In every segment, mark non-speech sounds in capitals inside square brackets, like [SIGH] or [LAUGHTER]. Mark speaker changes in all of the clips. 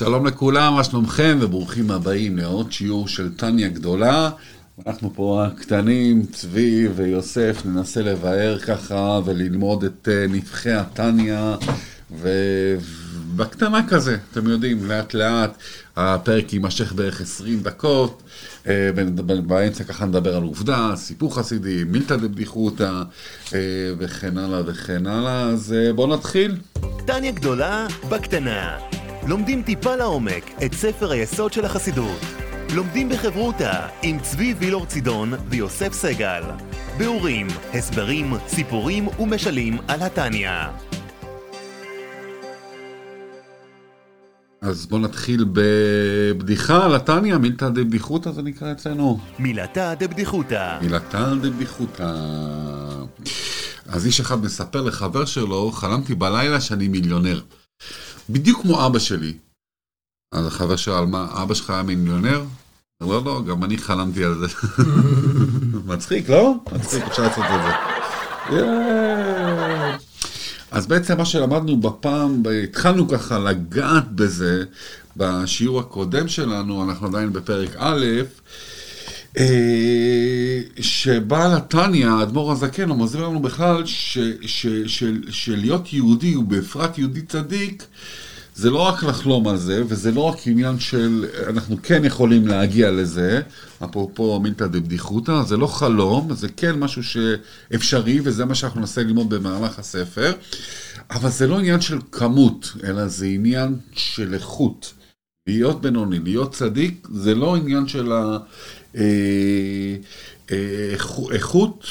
Speaker 1: שלום לכולם, מה שלומכם וברוכים הבאים לעוד שיעור של טניה גדולה. אנחנו פה הקטנים, צבי ויוסף, ננסה לבאר ככה וללמוד את אה, נבחי הטניה ובקטנה כזה, אתם יודעים, לאט לאט הפרק יימשך בערך 20 דקות, אה, באמצע ככה נדבר על עובדה, סיפור חסידי, מילתא דבדיחותא אה, וכן הלאה וכן הלאה, אז בואו נתחיל.
Speaker 2: טניה גדולה בקטנה. לומדים טיפה לעומק את ספר היסוד של החסידות. לומדים בחברותה עם צבי וילור צידון ויוסף סגל. ביאורים, הסברים, סיפורים ומשלים על התניא.
Speaker 1: אז בואו נתחיל בבדיחה על התניא, מילתא דבדיחותא זה נקרא אצלנו.
Speaker 2: מילתא דבדיחותא.
Speaker 1: מילתא דבדיחותא. אז איש אחד מספר לחבר שלו, חלמתי בלילה שאני מיליונר. בדיוק כמו אבא שלי. אז החבר שאל, מה, אבא שלך היה מיליונר? לא, לא, גם אני חלמתי על זה. [LAUGHS] מצחיק, לא? מצחיק, אפשר לעשות את זה. אז בעצם מה שלמדנו בפעם, התחלנו ככה לגעת בזה בשיעור הקודם שלנו, אנחנו עדיין בפרק א', שבעל התניא, האדמו"ר הזקן, הוא מסביר לנו בכלל שלהיות יהודי, ובפרט יהודי צדיק, זה לא רק לחלום על זה, וזה לא רק עניין של, אנחנו כן יכולים להגיע לזה, אפרופו מילתא דבדיחותא, זה לא חלום, זה כן משהו שאפשרי, וזה מה שאנחנו ננסה ללמוד במהלך הספר, אבל זה לא עניין של כמות, אלא זה עניין של איכות. להיות בינוני, להיות צדיק, זה לא עניין של ה... אה, אה, איכות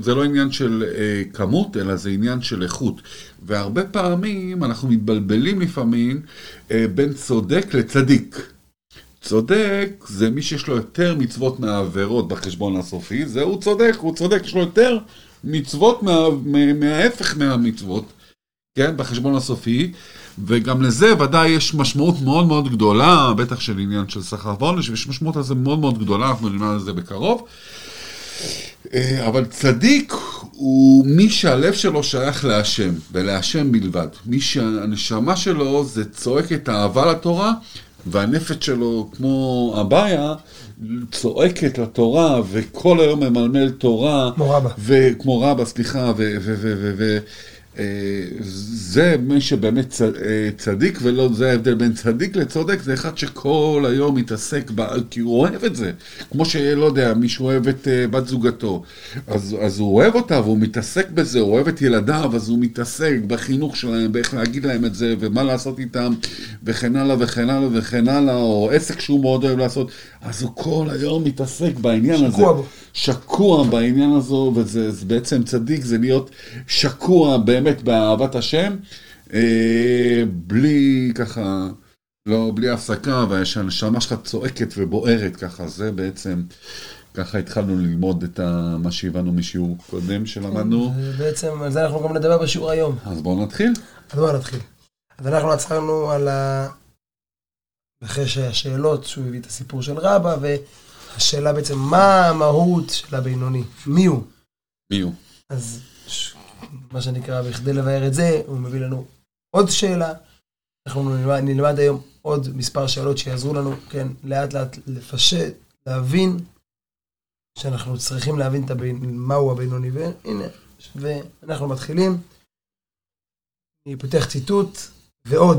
Speaker 1: זה לא עניין של אה, כמות, אלא זה עניין של איכות. והרבה פעמים אנחנו מתבלבלים לפעמים בין צודק לצדיק. צודק זה מי שיש לו יותר מצוות מהעבירות בחשבון הסופי, זהו צודק, הוא צודק, יש לו יותר מצוות מה, מההפך מהמצוות, כן, בחשבון הסופי, וגם לזה ודאי יש משמעות מאוד מאוד גדולה, בטח של עניין של שכר ועונש, ויש משמעות על זה מאוד מאוד גדולה, אנחנו נלמד על זה בקרוב. אה, אבל צדיק הוא מי שהלב שלו שייך להשם, ולהשם בלבד. מי שהנשמה שלו זה צועק את האהבה לתורה, והנפש שלו, כמו אביה, צועקת לתורה, וכל היום ממלמל תורה.
Speaker 3: כמו רבא.
Speaker 1: וכמו רבא, סליחה, ו... ו, ו, ו, ו זה מי שבאמת אה, צדיק, ולא זה ההבדל בין צדיק לצודק, זה אחד שכל היום מתעסק, בה, כי הוא אוהב את זה. כמו שלא יודע, מישהו אוהב את אה, בת זוגתו, אז, אז הוא אוהב אותה והוא מתעסק בזה, הוא אוהב את ילדיו, אז הוא מתעסק בחינוך שלהם, באיך להגיד להם את זה, ומה לעשות איתם, וכן הלאה וכן הלאה וכן הלאה, או עסק שהוא מאוד אוהב לעשות, אז הוא כל היום מתעסק בעניין הזה.
Speaker 3: שקוע בו.
Speaker 1: שקוע בעניין הזו, וזה בעצם צדיק, זה להיות שקוע באמת באהבת השם, אה, בלי ככה, לא, בלי הפסקה, והנשמה שלך צועקת ובוערת ככה, זה בעצם, ככה התחלנו ללמוד את ה, מה שהבנו משיעור קודם שלמדנו.
Speaker 3: בעצם על זה אנחנו גם נדבר בשיעור היום.
Speaker 1: אז בואו נתחיל.
Speaker 3: אז בואו נתחיל. אז אנחנו עצרנו על ה... אחרי שהשאלות, שהוא הביא את הסיפור של רבא, ו... השאלה בעצם, מה המהות של הבינוני? מי הוא?
Speaker 1: מי הוא?
Speaker 3: אז מה שנקרא, בכדי לבאר את זה, הוא מביא לנו עוד שאלה. אנחנו נלמד, נלמד היום עוד מספר שאלות שיעזרו לנו, כן, לאט לאט לפשט, להבין, שאנחנו צריכים להבין הבין, מהו הבינוני. והנה, ואנחנו מתחילים. אני פותח ציטוט, ועוד,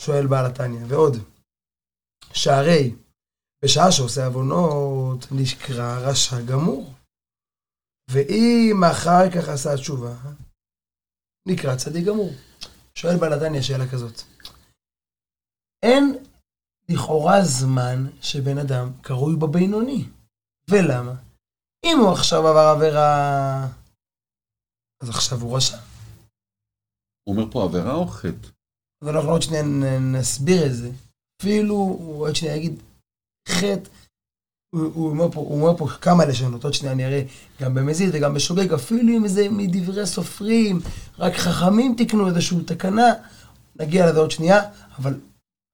Speaker 3: שואל בעל התניא, ועוד. שערי בשעה שעושה עוונות, נקרא רשע גמור. ואם אחר כך עשה תשובה, נקרא צדיק גמור. שואל בנתניה שאלה כזאת. אין לכאורה זמן שבן אדם קרוי בבינוני. ולמה? אם הוא עכשיו עבר עבירה, אז עכשיו הוא רשע.
Speaker 1: הוא אומר פה עבירה או חטא?
Speaker 3: אז אנחנו עוד שנייה נסביר את זה. אפילו, הוא עוד שנייה יגיד, חטא, הוא, הוא, אומר פה, הוא אומר פה כמה לשונות, עוד שנייה אני אראה, גם במזיד וגם בשוגג, אפילו אם זה מדברי סופרים, רק חכמים תיקנו איזושהי תקנה, נגיע לזה עוד שנייה, אבל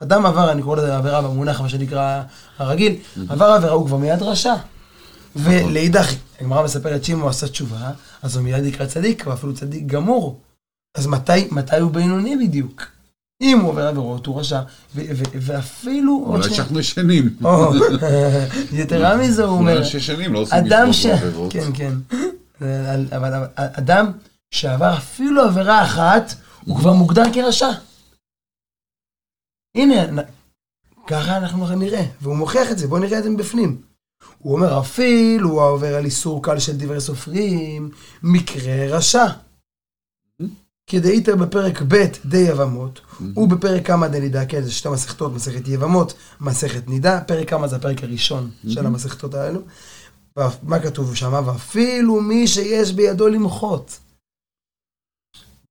Speaker 3: אדם עבר, אני קורא לזה עבירה במונח, מה שנקרא הרגיל, עבר עבירה הוא כבר מיד רשע. ולאידך, הגמרא מספרת שאם הוא עשה תשובה, אז הוא מיד יקרא צדיק, ואפילו צדיק גמור. אז מתי, מתי הוא בינוני בדיוק? אם הוא עובר עבירות, הוא רשע, ואפילו...
Speaker 1: אולי שאנחנו ישנים. [LAUGHS]
Speaker 3: יתרה מזה, הוא אומר,
Speaker 1: אולי שישנים, לא עושים מצוות. ועבירות.
Speaker 3: כן, כן. אבל אדם שעבר אפילו עבירה אחת, הוא כבר מוגדר כרשע. הנה, ככה אנחנו נראה, והוא מוכיח את זה, בואו נראה את זה מבפנים. הוא אומר, אפילו הוא עובר על איסור קל של דברי סופרים, מקרה רשע. כדאיתר בפרק ב' די יבמות, ובפרק כמה דנידה, כן, זה שתי מסכתות, מסכת יבמות, מסכת נידה, פרק כמה זה הפרק הראשון של המסכתות האלו. מה כתוב שם? ואפילו מי שיש בידו למחות.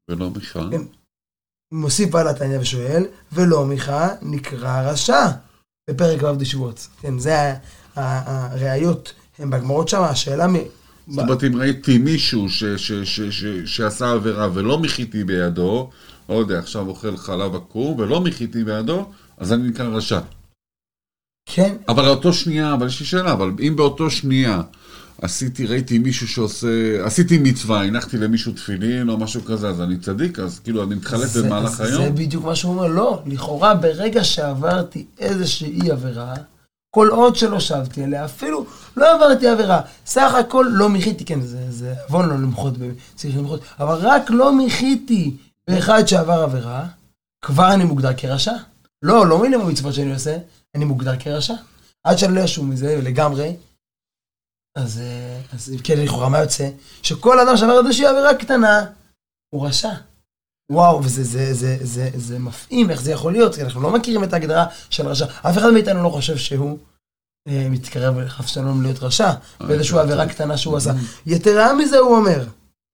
Speaker 1: ולא מיכל.
Speaker 3: כן. מוסיף בעל התניא ושואל, ולא מיכה נקרא רשע בפרק ו' דשבועות. כן, זה הראיות, הם בגמרות שם, השאלה מ...
Speaker 1: זאת אומרת, אם ראיתי מישהו ש- ש- ש- ש- שעשה עבירה ולא מחיתי בידו, לא יודע, עכשיו אוכל חלב עקום ולא מחיתי בידו, אז אני נקרא רשע.
Speaker 3: כן,
Speaker 1: אבל לאותו שנייה, אבל יש לי שאלה, אבל אם באותו שנייה עשיתי, ראיתי מישהו שעושה, עשיתי מצווה, הנחתי למישהו תפילין או משהו כזה, אז אני צדיק, אז כאילו אני מתחלף
Speaker 3: זה-
Speaker 1: במהלך
Speaker 3: זה
Speaker 1: היום?
Speaker 3: בדיוק מה שהוא אומר, לא, לכאורה ברגע שעברתי איזושהי עבירה, כל עוד שלא שבתי עליה, אפילו לא עברתי עבירה, סך הכל לא מחיתי, כן, זה, זה עוון לא למחות, צריך למחות, אבל רק לא מחיתי באחד שעבר עבירה, כבר אני מוגדר כרשע. לא, לא מינימום המצוות שאני עושה, אני מוגדר כרשע. עד שאני לא אשום מזה לגמרי, אז, אה, אז כן, לכאורה מה יוצא? שכל אדם שעבר איזושהי עבירה קטנה, הוא רשע. וואו, וזה זה, זה, זה, זה מפעים, איך זה יכול להיות? כי אנחנו לא מכירים את ההגדרה של רשע. אף אחד מאיתנו לא חושב שהוא מתקרב חס ושלום להיות רשע, באיזושהי עבירה קטנה שהוא עשה. יתרה מזה, הוא אומר.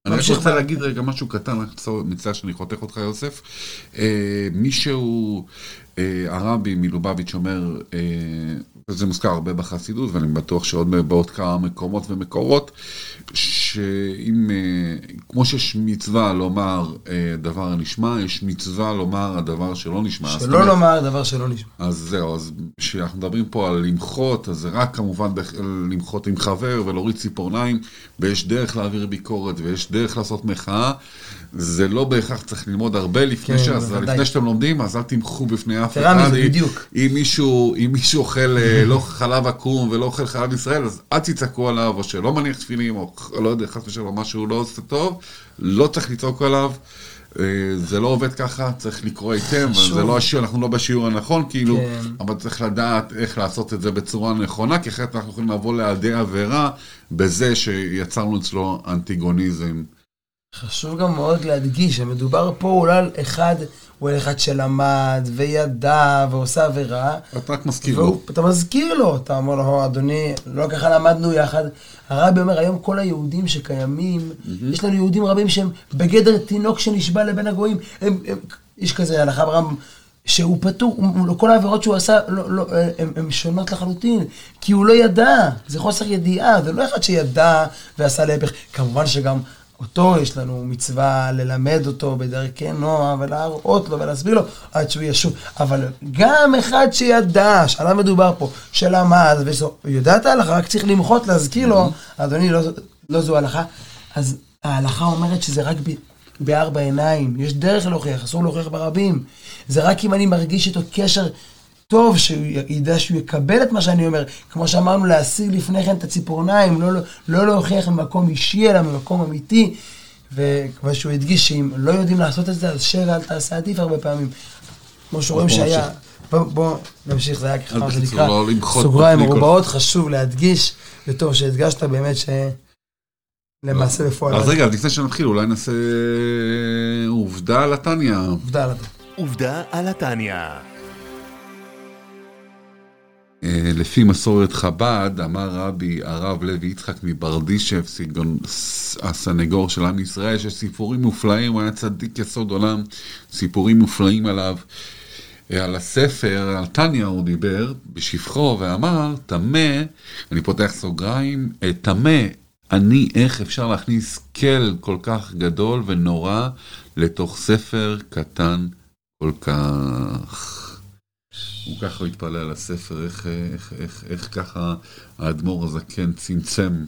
Speaker 1: אני רק רוצה להגיד רגע משהו קטן, רק מצטער שאני חותך אותך יוסף. אה, מישהו, אה, הרבי מלובביץ' אומר, אה, וזה מוזכר הרבה בחסידות, ואני בטוח שעוד בעוד כמה מקומות ומקורות, שאם, אה, כמו שיש מצווה לומר אה, דבר נשמע, יש מצווה לומר הדבר שלא נשמע.
Speaker 3: שלא
Speaker 1: אומרת,
Speaker 3: לומר דבר שלא נשמע.
Speaker 1: אז זהו, אז כשאנחנו מדברים פה על למחות, אז זה רק כמובן למחות עם חבר ולהוריד ציפורניים, ויש דרך להעביר ביקורת ויש דרך לעשות מחאה. זה לא בהכרח צריך ללמוד הרבה לפני,
Speaker 3: כן,
Speaker 1: ש... אז. לפני שאתם לומדים, אז אל תמחו בפני אף אחד. אם- מישהו, אם מישהו אוכל אה, לא חלב עקום ולא אוכל חלב ישראל, אז אל תצעקו עליו, או שלא מניח תפילין, או לא חס ושלום, משהו לא עושה טוב, לא צריך לצעוק עליו. אה, זה לא עובד ככה, צריך לקרוא היטב. זה לא השיעור, אנחנו לא בשיעור הנכון, כאילו,
Speaker 3: כן.
Speaker 1: אבל צריך לדעת איך לעשות את זה בצורה נכונה, כי אחרת אנחנו יכולים לבוא לידי עבירה בזה שיצרנו אצלו אנטיגוניזם.
Speaker 3: חשוב גם מאוד להדגיש שמדובר פה אולי על אחד, הוא על אחד שלמד וידע ועושה עבירה,
Speaker 1: אתה רק מזכיר לו.
Speaker 3: והוא, אתה מזכיר לו, אתה אומר לו, אדוני, לא ככה למדנו יחד. הרבי אומר, היום כל היהודים שקיימים, יש לנו יהודים רבים שהם בגדר תינוק שנשבע לבין הגויים. הם, הם, יש כזה הלכה ברמב"ם, שהוא פטור, כל העבירות שהוא עשה, לא, לא, הם שונות לחלוטין, כי הוא לא ידע, זה חוסר ידיעה, זה לא אחד שידע ועשה להפך. כמובן שגם אותו יש לנו מצווה ללמד אותו בדרכי נועם ולהראות לו ולהסביר לו עד שהוא ישוב. אבל גם אחד שידע, שעליו מדובר פה, שלמד ויודע את ההלכה, רק צריך למחות, להזכיר לו, אדוני, לא, לא זו הלכה. אז ההלכה אומרת שזה רק ב, בארבע עיניים, יש דרך להוכיח, אסור להוכיח ברבים. זה רק אם אני מרגיש איתו קשר טוב, שהוא ידע שהוא יקבל את מה שאני אומר. כמו שאמרנו, להסיר לפני כן את הציפורניים, לא, לא, לא להוכיח ממקום אישי, אלא ממקום אמיתי. וכמו שהוא הדגיש שאם לא יודעים לעשות את זה, אז שב ואל תעשה עדיף הרבה פעמים. כמו שרואים שהיה...
Speaker 1: נמשיך.
Speaker 3: בוא, בוא נמשיך, זה היה ככה, מה שנקרא,
Speaker 1: לא
Speaker 3: סוגריים מרובעות, חשוב להדגיש, וטוב שהדגשת באמת שלמעשה בפועל.
Speaker 1: אז רגע, לפני שנתחיל, אולי נעשה עובדה על התניא.
Speaker 3: עובדה על זה.
Speaker 2: עובדה על התניא.
Speaker 1: אה, לפי מסורת חב"ד, אמר רבי הרב לוי יצחק מברדישב, הסנגור של עם ישראל, שיש סיפורים מופלאים, הוא היה צדיק יסוד עולם, סיפורים מופלאים עליו. אה, על הספר, על טניה הוא דיבר בשפחו ואמר, טמא, אני פותח סוגריים, אה, טמא, אני, איך אפשר להכניס כל כל כך גדול ונורא לתוך ספר קטן כל כך. הוא ככה התפלא על הספר, איך, איך, איך, איך ככה האדמו"ר הזקן צמצם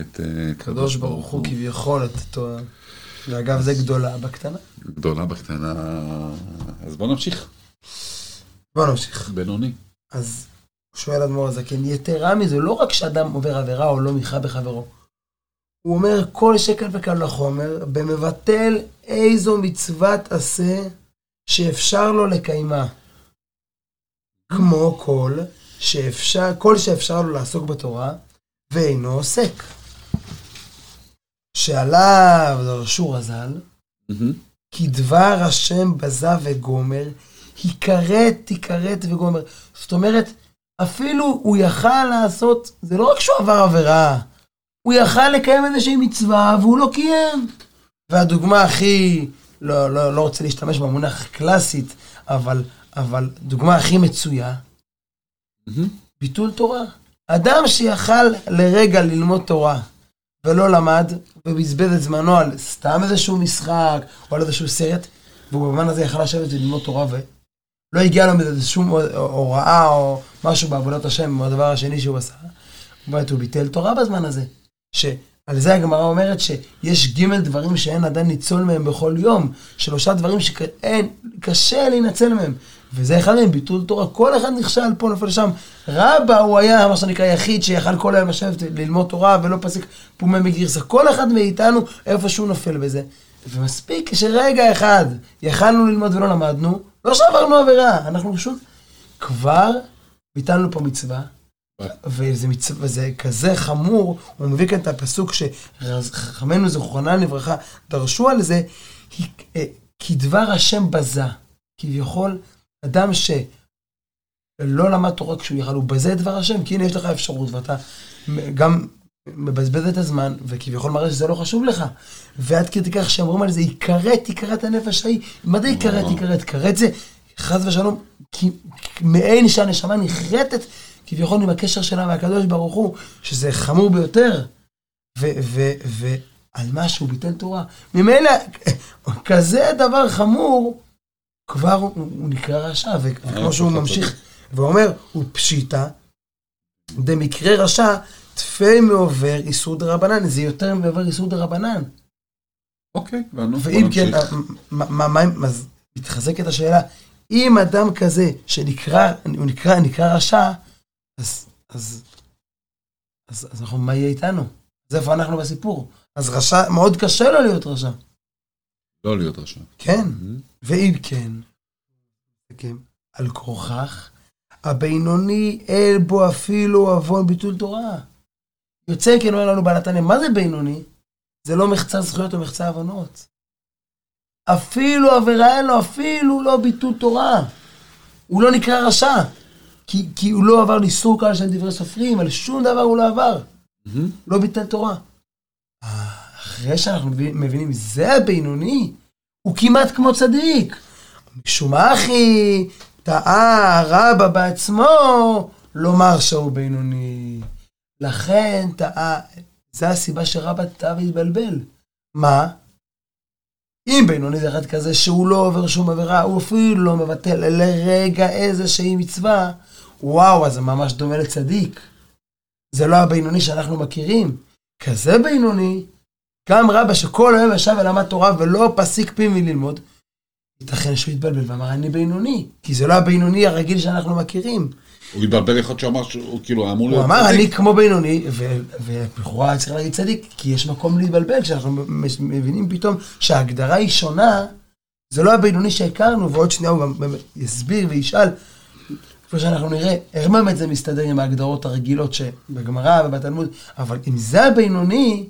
Speaker 1: את אה,
Speaker 3: קדוש ברוך הוא כביכול את אותו... ואגב, זה גדולה בקטנה.
Speaker 1: גדולה בקטנה. אז בוא נמשיך.
Speaker 3: בוא נמשיך.
Speaker 1: בינוני.
Speaker 3: אז שואל אדמו"ר הזקן, יתרה מזה, לא רק שאדם עובר עבירה או לא מיכה בחברו. הוא אומר כל שקל וקל לחומר, במבטל איזו מצוות עשה שאפשר לו לקיימה. כמו כל שאפשר, כל שאפשר לו לעסוק בתורה, ואינו עוסק. שעליו דרשו רז"ל. כי דבר השם בזה וגומר, היכרת, תיכרת וגומר. זאת אומרת, אפילו הוא יכל לעשות, זה לא רק שהוא עבר עבירה, הוא יכל לקיים איזושהי מצווה והוא לא קיים. והדוגמה הכי, לא, לא, לא רוצה להשתמש במונח קלאסית, אבל, אבל דוגמה הכי מצויה. ביטול תורה. אדם שיכל לרגע ללמוד תורה ולא למד, ובזבז את זמנו על סתם איזשהו משחק או על איזשהו סרט, והוא במובן הזה יכל לשבת וללמוד תורה ולא הגיע לו מזה שום הוראה או משהו בעבודת השם, או הדבר השני שהוא עשה, באמת הוא ביטל תורה בזמן הזה. שעל זה הגמרא אומרת שיש ג' דברים שאין עדיין ניצול מהם בכל יום, שלושה דברים שאין, קשה להינצל מהם. וזה אחד מהם, ביטול תורה. כל אחד נכשל פה, נופל שם. רבא הוא היה, מה שנקרא, יחיד שיכל כל היום לשבת ללמוד תורה ולא פסיק פומי מגרסה. כל אחד מאיתנו, איפשהו נופל בזה. ומספיק שרגע אחד יכלנו ללמוד ולא למדנו, לא שעברנו עבירה, אנחנו פשוט כבר ביטלנו פה מצווה. וזה, מצווה, וזה כזה חמור, הוא מביא כאן את הפסוק שחכמינו זכרונם לברכה דרשו על זה, כי, אה, כי דבר השם בזה. כביכול, אדם שלא למד תורה כשהוא יכל, הוא בזה את דבר השם, כי הנה יש לך אפשרות, ואתה גם מבזבז את הזמן, וכביכול מראה שזה לא חשוב לך. ועד כדי כך שאומרים על זה, יכרת, יכרת הנפש ההיא. מה זה יכרת, יכרת? כרת זה, חס ושלום, כי מעין שהנשמה נחרטת כביכול עם הקשר שלה מהקדוש ברוך הוא, שזה חמור ביותר. ועל מה שהוא ביטל תורה. ממילא, כזה דבר חמור, כבר הוא, נקרא רשע, וכמו שהוא ממשיך ואומר, הוא פשיטא, דמקרה רשע, תפי מעובר איסור דרבנן, זה יותר מעובר איסור דרבנן.
Speaker 1: אוקיי, ואנו בוא
Speaker 3: ואם כן,
Speaker 1: נמשיך.
Speaker 3: מה, מה, מה, אז מתחזקת השאלה, אם אדם כזה שנקרא, הוא נקרא, נקרא רשע, אז, אז, אז, אז אנחנו, מה יהיה איתנו? אז איפה אנחנו בסיפור? אז רשע, מאוד קשה לו להיות רשע.
Speaker 1: לא להיות רשע.
Speaker 3: כן,
Speaker 1: מהמם.
Speaker 3: ואם כן, כן, על כורכך, הבינוני אין בו אפילו עוון ביטול תורה. יוצא כן אומר לנו בעל התניא, מה זה בינוני? זה לא מחצה זכויות או מחצה עוונות. אפילו עבירה אין לו, אפילו לא ביטול תורה. הוא לא נקרא רשע. כי, כי הוא לא עבר לאיסור קהל של דברי סופרים, על שום דבר הוא לא עבר.
Speaker 1: מהמם.
Speaker 3: לא ביטל תורה. אחרי שאנחנו מבינים, זה הבינוני, הוא כמעט כמו צדיק. משום אחי, טעה רבא בעצמו לומר שהוא בינוני. לכן טעה, זה הסיבה שרבא טעה והתבלבל. מה? אם בינוני זה אחד כזה שהוא לא עובר שום עבירה, הוא אפילו לא מבטל לרגע איזושהי מצווה, וואו, אז זה ממש דומה לצדיק. זה לא הבינוני שאנחנו מכירים. כזה בינוני, גם רבא שכל היום ישב ולמד תורה ולא פסיק פי מללמוד, ייתכן שהוא יתבלבל ואמר אני בינוני, כי זה לא הבינוני הרגיל שאנחנו מכירים.
Speaker 1: הוא התבלבל להיות שאמר שהוא כאילו אמור
Speaker 3: הוא
Speaker 1: להיות
Speaker 3: אמר
Speaker 1: צדיק.
Speaker 3: אני כמו בינוני, ו- ולכאורה היה צריך להגיד צדיק, כי יש מקום להתבלבל כשאנחנו מבינים פתאום שההגדרה היא שונה, זה לא הבינוני שהכרנו, ועוד שנייה הוא יסביר וישאל, כפי שאנחנו נראה, איך באמת זה מסתדר עם ההגדרות הרגילות שבגמרא ובתלמוד, אבל אם זה הבינוני,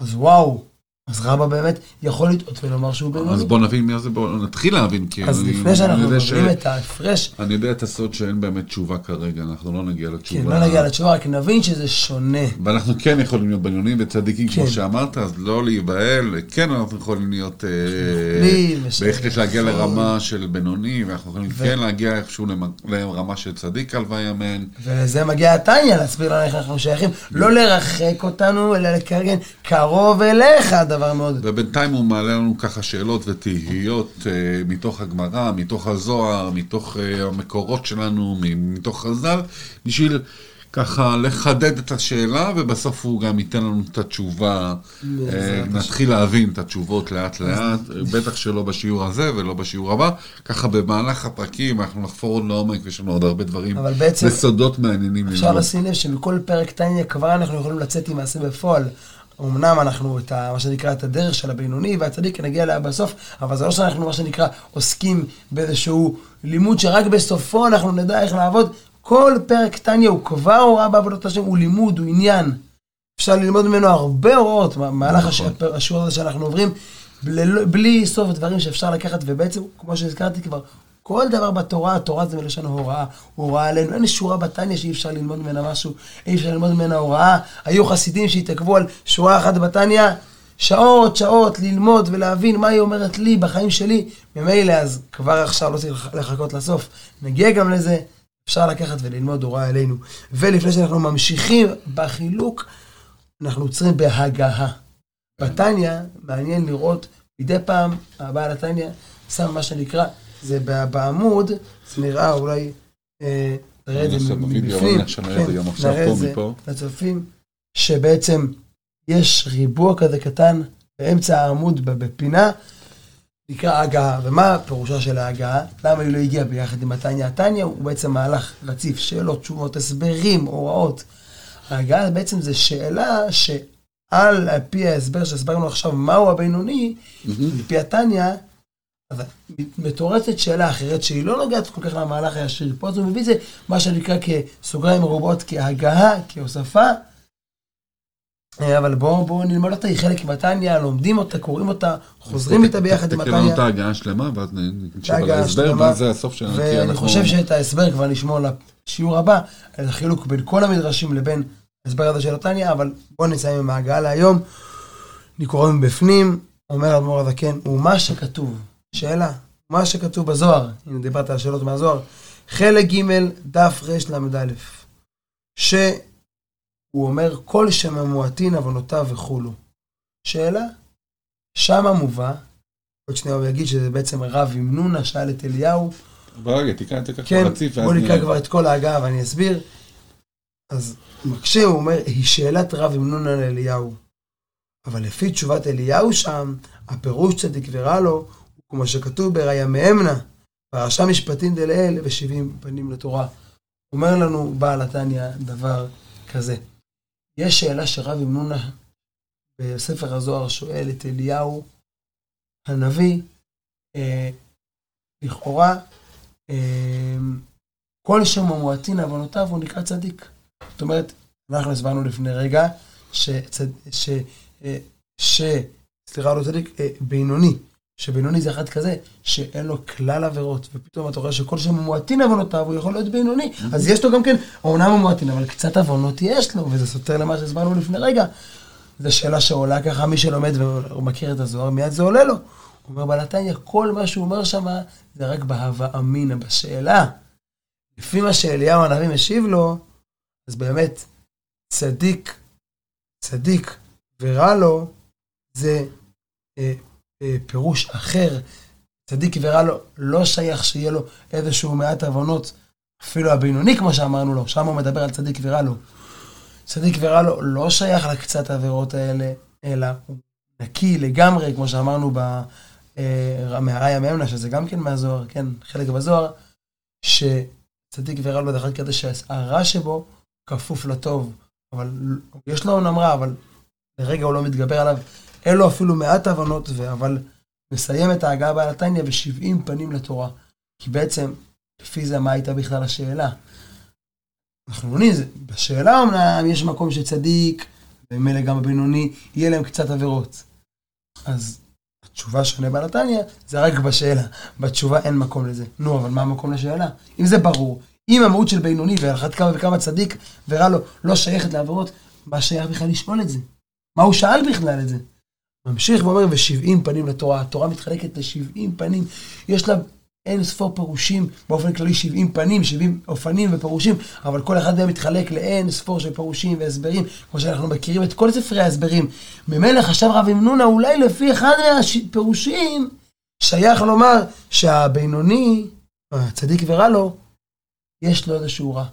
Speaker 3: אז וואו, אז רבא באמת יכול לטעות ולומר שהוא בינוני.
Speaker 1: אז בוא נבין מי זה, בוא נתחיל להבין, כי
Speaker 3: אז
Speaker 1: אני-
Speaker 3: לפני שאנחנו
Speaker 1: יודע ש-
Speaker 3: מבינים את ההפרש,
Speaker 1: אני יודע את הסוד שאין באמת תשובה כרגע, אנחנו לא נגיע
Speaker 3: כן,
Speaker 1: לתשובה.
Speaker 3: לא נגיע לתשובה, רק נבין שזה שונה.
Speaker 1: ואנחנו כן יכולים להיות בינונים וצדיקים, כמו
Speaker 3: כן.
Speaker 1: שאמרת, אז לא להיבהל, כן אנחנו יכולים להיות, אה, בהחלט להגיע
Speaker 3: נכון.
Speaker 1: לרמה של בינוני, ואנחנו יכולים
Speaker 3: ו-
Speaker 1: כן להגיע איכשהו לרמה של צדיק הלוואי אמן.
Speaker 3: ולזה מגיע התניא, להסביר לנו איך אנחנו שייכים. לא לרחק אותנו, אלא לקרגן קרוב אליך, דבר מאוד.
Speaker 1: ובינתיים הוא מעלה לנו ככה שאלות ותהיות אה, מתוך הגמרא, מתוך הזוהר, מתוך אה, המקורות שלנו, מתוך חז"ל, בשביל ככה לחדד את השאלה, ובסוף הוא גם ייתן לנו את התשובה, אה, נתחיל להבין את התשובות לאט לאט, בטח שלא בשיעור הזה ולא בשיעור הבא, ככה במהלך הפרקים אנחנו נחפור עוד לעומק, ויש לנו עוד הרבה דברים
Speaker 3: אבל בעצם-
Speaker 1: וסודות מעניינים
Speaker 3: אפשר. לשים לב שמכל פרק טניה כבר אנחנו יכולים לצאת עם מעשה בפועל. אמנם אנחנו את ה, מה שנקרא את הדרך של הבינוני והצדיק נגיע אליה בסוף, אבל זה לא שאנחנו מה שנקרא עוסקים באיזשהו לימוד שרק בסופו אנחנו נדע איך לעבוד. כל פרק טניה הוא כבר הוראה בעבודת השם, הוא לימוד, הוא עניין. אפשר ללמוד ממנו הרבה הוראות במהלך
Speaker 1: נכון.
Speaker 3: השיעור הזה שאנחנו עוברים, בלי, בלי סוף דברים שאפשר לקחת, ובעצם, כמו שהזכרתי כבר, כל דבר בתורה, התורה זה מלשון הוראה, הוראה עלינו. אין שורה בתניא שאי אפשר ללמוד ממנה משהו, אי אפשר ללמוד ממנה הוראה. היו חסידים שהתעכבו על שורה אחת בתניא, שעות, שעות, ללמוד ולהבין מה היא אומרת לי בחיים שלי. ממילא, אז כבר עכשיו לא צריך לחכות לסוף. נגיע גם לזה, אפשר לקחת וללמוד הוראה עלינו. ולפני שאנחנו ממשיכים בחילוק, אנחנו עוצרים בהגהה. בתניא, מעניין לראות, מדי פעם הבעל התניא שם מה שנקרא, זה בעמוד, זה נראה אולי, אה, נראה את זה מבפנים,
Speaker 1: נראה את זה
Speaker 3: את זה. לצופים, שבעצם יש ריבוע כזה קטן באמצע העמוד בפינה, נקרא הגהה. ומה פירושה של ההגהה? למה היא לא הגיעה ביחד עם התניא? התניא הוא בעצם מהלך רציף, שאלות, תשובות, הסברים, הוראות. ההגהה בעצם זה שאלה שעל פי ההסבר שהסברנו עכשיו, מהו הבינוני, לפי התניא, אז מתורצת שאלה אחרת שהיא לא נוגעת כל כך למהלך הישיר. פה הוא מביא את זה, מה שנקרא כסוגריים מרובות, כהגהה, כהוספה. אה, אבל בואו בוא נלמד אותה, היא חלק מהתניא, לומדים אותה, קוראים אותה, חוזרים איתה ביחד עם
Speaker 1: תקרא לנו את. ההגעה השלמה, ואז נקשיב על ההסבר. ואז זה הסוף שלנו.
Speaker 3: ואני
Speaker 1: אנחנו-
Speaker 3: חושב שאת ההסבר כבר נשמור לשיעור הבא, על החילוק בין כל המדרשים לבין ההסבר הזה של התניא, אבל בואו נסיים עם ההגעה להיום. אני קורא מבפנים, אומר אדמו"ר הזקן, ומה שכתוב, שאלה, מה שכתוב בזוהר, אם דיברת על שאלות מהזוהר, חלק ג' דף רל"א, שהוא אומר כל שממועטין עוונותיו וכולו. שאלה, שמה מובא, עוד שנייה הוא יגיד שזה בעצם רב עם נונה שאל את אליהו,
Speaker 1: אבל רגע, תקרא ככה
Speaker 3: כן,
Speaker 1: רציף, ואז
Speaker 3: בוא נקרא. כבר את כל ההגעה ואני אסביר. אז מקשה, הוא אומר, היא שאלת רב עם נונה לאליהו. אבל לפי תשובת אליהו שם, הפירוש צדיק ורע לו, כמו שכתוב בראיה מאמנה, פרשה משפטים דלאל ושבעים פנים לתורה. אומר לנו בעל התניא דבר כזה. יש שאלה שרב עם נונה בספר הזוהר שואל את אליהו הנביא, אה, לכאורה, אה, כל שם המועטין עוונותיו הוא נקרא צדיק. זאת אומרת, אנחנו הסברנו לפני רגע, שצד, ש, אה, ש, סליחה, לא צדיק, אה, בינוני, שבינוני זה אחד כזה, שאין לו כלל עבירות, ופתאום אתה רואה שכל שם המועטין עוונותיו, הוא יכול להיות בינוני. אז יש לו גם כן, אומנם הוא מועטין, אבל קצת עוונות יש לו, וזה סותר למה שהסברנו לפני רגע. זו שאלה שעולה ככה, מי שלומד ומכיר את הזוהר, מיד זה עולה לו. הוא אומר בעל התניא, כל מה שהוא אומר שם, זה רק בהווה אמינא, בשאלה. לפי מה שאליהו הנביא משיב לו, אז באמת, צדיק, צדיק ורע לו, זה אה, פירוש אחר. צדיק ורע לו, לא שייך שיהיה לו איזשהו מעט עוונות, אפילו הבינוני, כמו שאמרנו לו, שם הוא מדבר על צדיק ורע לו. צדיק ורע לו לא שייך לקצת העבירות האלה, אלא הוא נקי לגמרי, כמו שאמרנו ב... אה, מהראיה מאמנה, שזה גם כן מהזוהר, כן, חלק בזוהר, שצדיק ורע לו דבר כזה שהרע שבו כפוף לטוב, אבל יש לו אומנם רע, אבל לרגע הוא לא מתגבר עליו, אין לו אפילו מעט הבנות, ו- אבל מסיים את ההגעה בעל התניא ב-70 פנים לתורה. כי בעצם, לפי זה, מה הייתה בכלל השאלה? אנחנו עונים, זה- בשאלה אמנם יש מקום שצדיק, ומילא גם הבינוני, יהיה להם קצת עבירות. אז התשובה שעונה בעל התניא, זה רק בשאלה. בתשובה אין מקום לזה. נו, אבל מה המקום לשאלה? אם זה ברור, אם המהות של בינוני ועל אחת כמה וכמה צדיק ורע לו לא שייכת לעבירות, מה שייך בכלל לשאול את זה? מה הוא שאל בכלל את זה? ממשיך ואומר, ושבעים פנים לתורה. התורה מתחלקת לשבעים פנים. יש לה אין ספור פירושים, באופן כללי 70 פנים, 70 אופנים ופירושים, אבל כל אחד מהם מתחלק לאין ספור של פירושים והסברים, כמו שאנחנו מכירים את כל ספרי ההסברים. ממילא חשב רב אמנונה, אולי לפי אחד מהפירושים, שייך לומר שהבינוני, הצדיק ורע לו, יש לו איזשהו רע.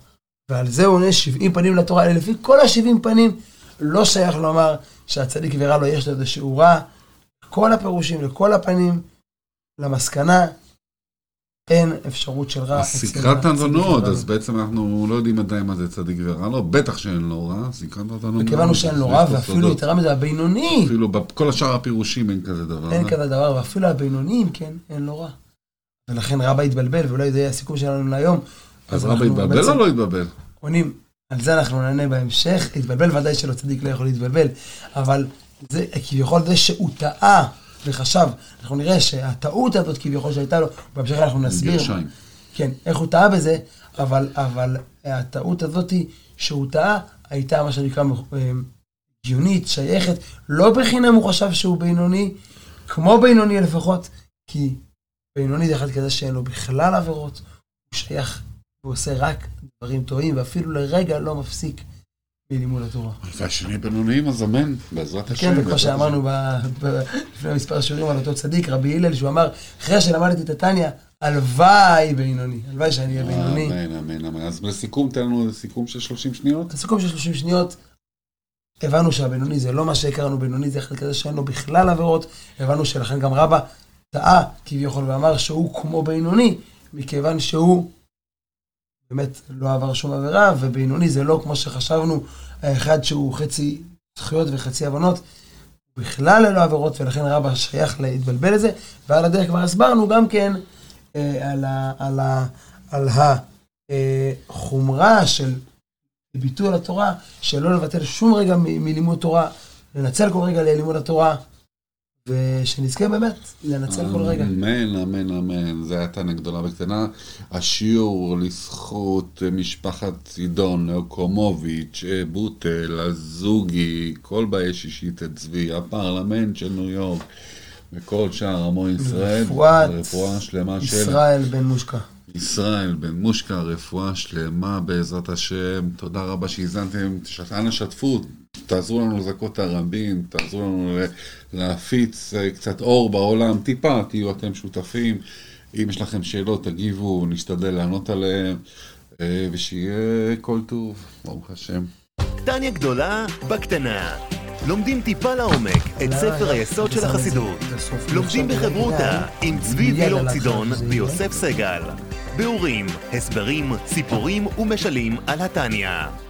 Speaker 3: ועל זה הוא עונה 70 פנים לתורה, לפי כל ה-70 פנים, לא שייך לומר שהצדיק ורע לו יש לו איזשהו רע. כל הפירושים, לכל הפנים, למסקנה, אין אפשרות של רע.
Speaker 1: סקרת
Speaker 3: ורע
Speaker 1: אז. בעצם אנחנו לא יודעים עדיין מה זה צדיק ורע לו, בטח שאין לו רע, סקרת אדונות.
Speaker 3: וכיוון שאין לו רע, ואפילו יתרה מזה, הבינוני,
Speaker 1: אפילו בכל השאר הפירושים אין כזה דבר.
Speaker 3: אין
Speaker 1: אה?
Speaker 3: כזה דבר, ואפילו הבינוניים, כן, אין לו רע. ולכן רבא התבלבל, ואולי זה יהיה הסיכום שלנו להיום.
Speaker 1: אז רבא התבלבל או לא התבלבל?
Speaker 3: עונים, על זה אנחנו נענה בהמשך. התבלבל, ודאי שלא צדיק לא יכול להתבלבל, אבל זה כביכול זה שהוא טעה וחשב, אנחנו נראה שהטעות הזאת כביכול שהייתה לו, בהמשך אנחנו נסביר. כן, איך הוא טעה בזה, אבל, אבל הטעות הזאת שהוא טעה, הייתה מה שנקרא אה, הגיונית, שייכת, לא בחינם הוא חשב שהוא בינוני, כמו בינוני לפחות, כי בינוני זה אחד כזה שאין לו בכלל עבירות, הוא שייך, הוא עושה רק דברים טובים, ואפילו לרגע לא מפסיק מלימוד התורה.
Speaker 1: והשני בינוניים, אז אמן, בעזרת השם.
Speaker 3: כן, וכמו שאמרנו לפני מספר שיעורים על אותו צדיק, רבי הלל, שהוא אמר, אחרי שלמדתי את התניא, הלוואי בינוני, הלוואי שאני אהיה. בינוני.
Speaker 1: אמן, אמן, אמן. אז לסיכום, תן לנו סיכום של 30 שניות.
Speaker 3: לסיכום של 30 שניות, הבנו שהבינוני זה לא מה שהכרנו, בינוני זה אחד כזה שאין לו בכלל עבירות, הבנו שלכן גם רבא טעה כביכול ואמר שהוא כמו בינוני, מכיוון שהוא באמת לא עבר שום עבירה, ובינוני זה לא כמו שחשבנו, האחד שהוא חצי זכויות וחצי הבנות, בכלל ללא עבירות, ולכן רבא שייך להתבלבל לזה, ועל הדרך כבר הסברנו גם כן אה, על, ה, על, ה, על החומרה של ביטול התורה, שלא לבטל שום רגע מלימוד תורה, לנצל כל רגע ללימוד התורה, ושנזכה באמת לנצל כל רגע.
Speaker 1: אמן, אמן, אמן. זה הייתה גדולה וקטנה. השיעור לזכות משפחת צידון, אוקומוביץ', בוטל, הזוגי, כל באי שישית את צבי, הפרלמנט של ניו יורק, וכל שאר עמו ישראל. רפואה שלמה של
Speaker 3: ישראל בן מושקה.
Speaker 1: ישראל בן מושקה, רפואה שלמה בעזרת השם. תודה רבה שהאזנתם. ש- אנא שתפו, תעזרו לנו לזכות את הרבים, תעזרו לנו להפיץ אה, קצת אור בעולם. טיפה, תהיו אתם שותפים. אם יש לכם שאלות, תגיבו, נשתדל לענות עליהן. אה, ושיהיה כל טוב, ברוך השם.
Speaker 2: טניה גדולה בקטנה. לומדים טיפה לעומק את ספר היסוד של החסידות. לומדים בחברותה עם צבי וילור צידון ויוסף סגל. ביאורים, הסברים, סיפורים ומשלים על התניא.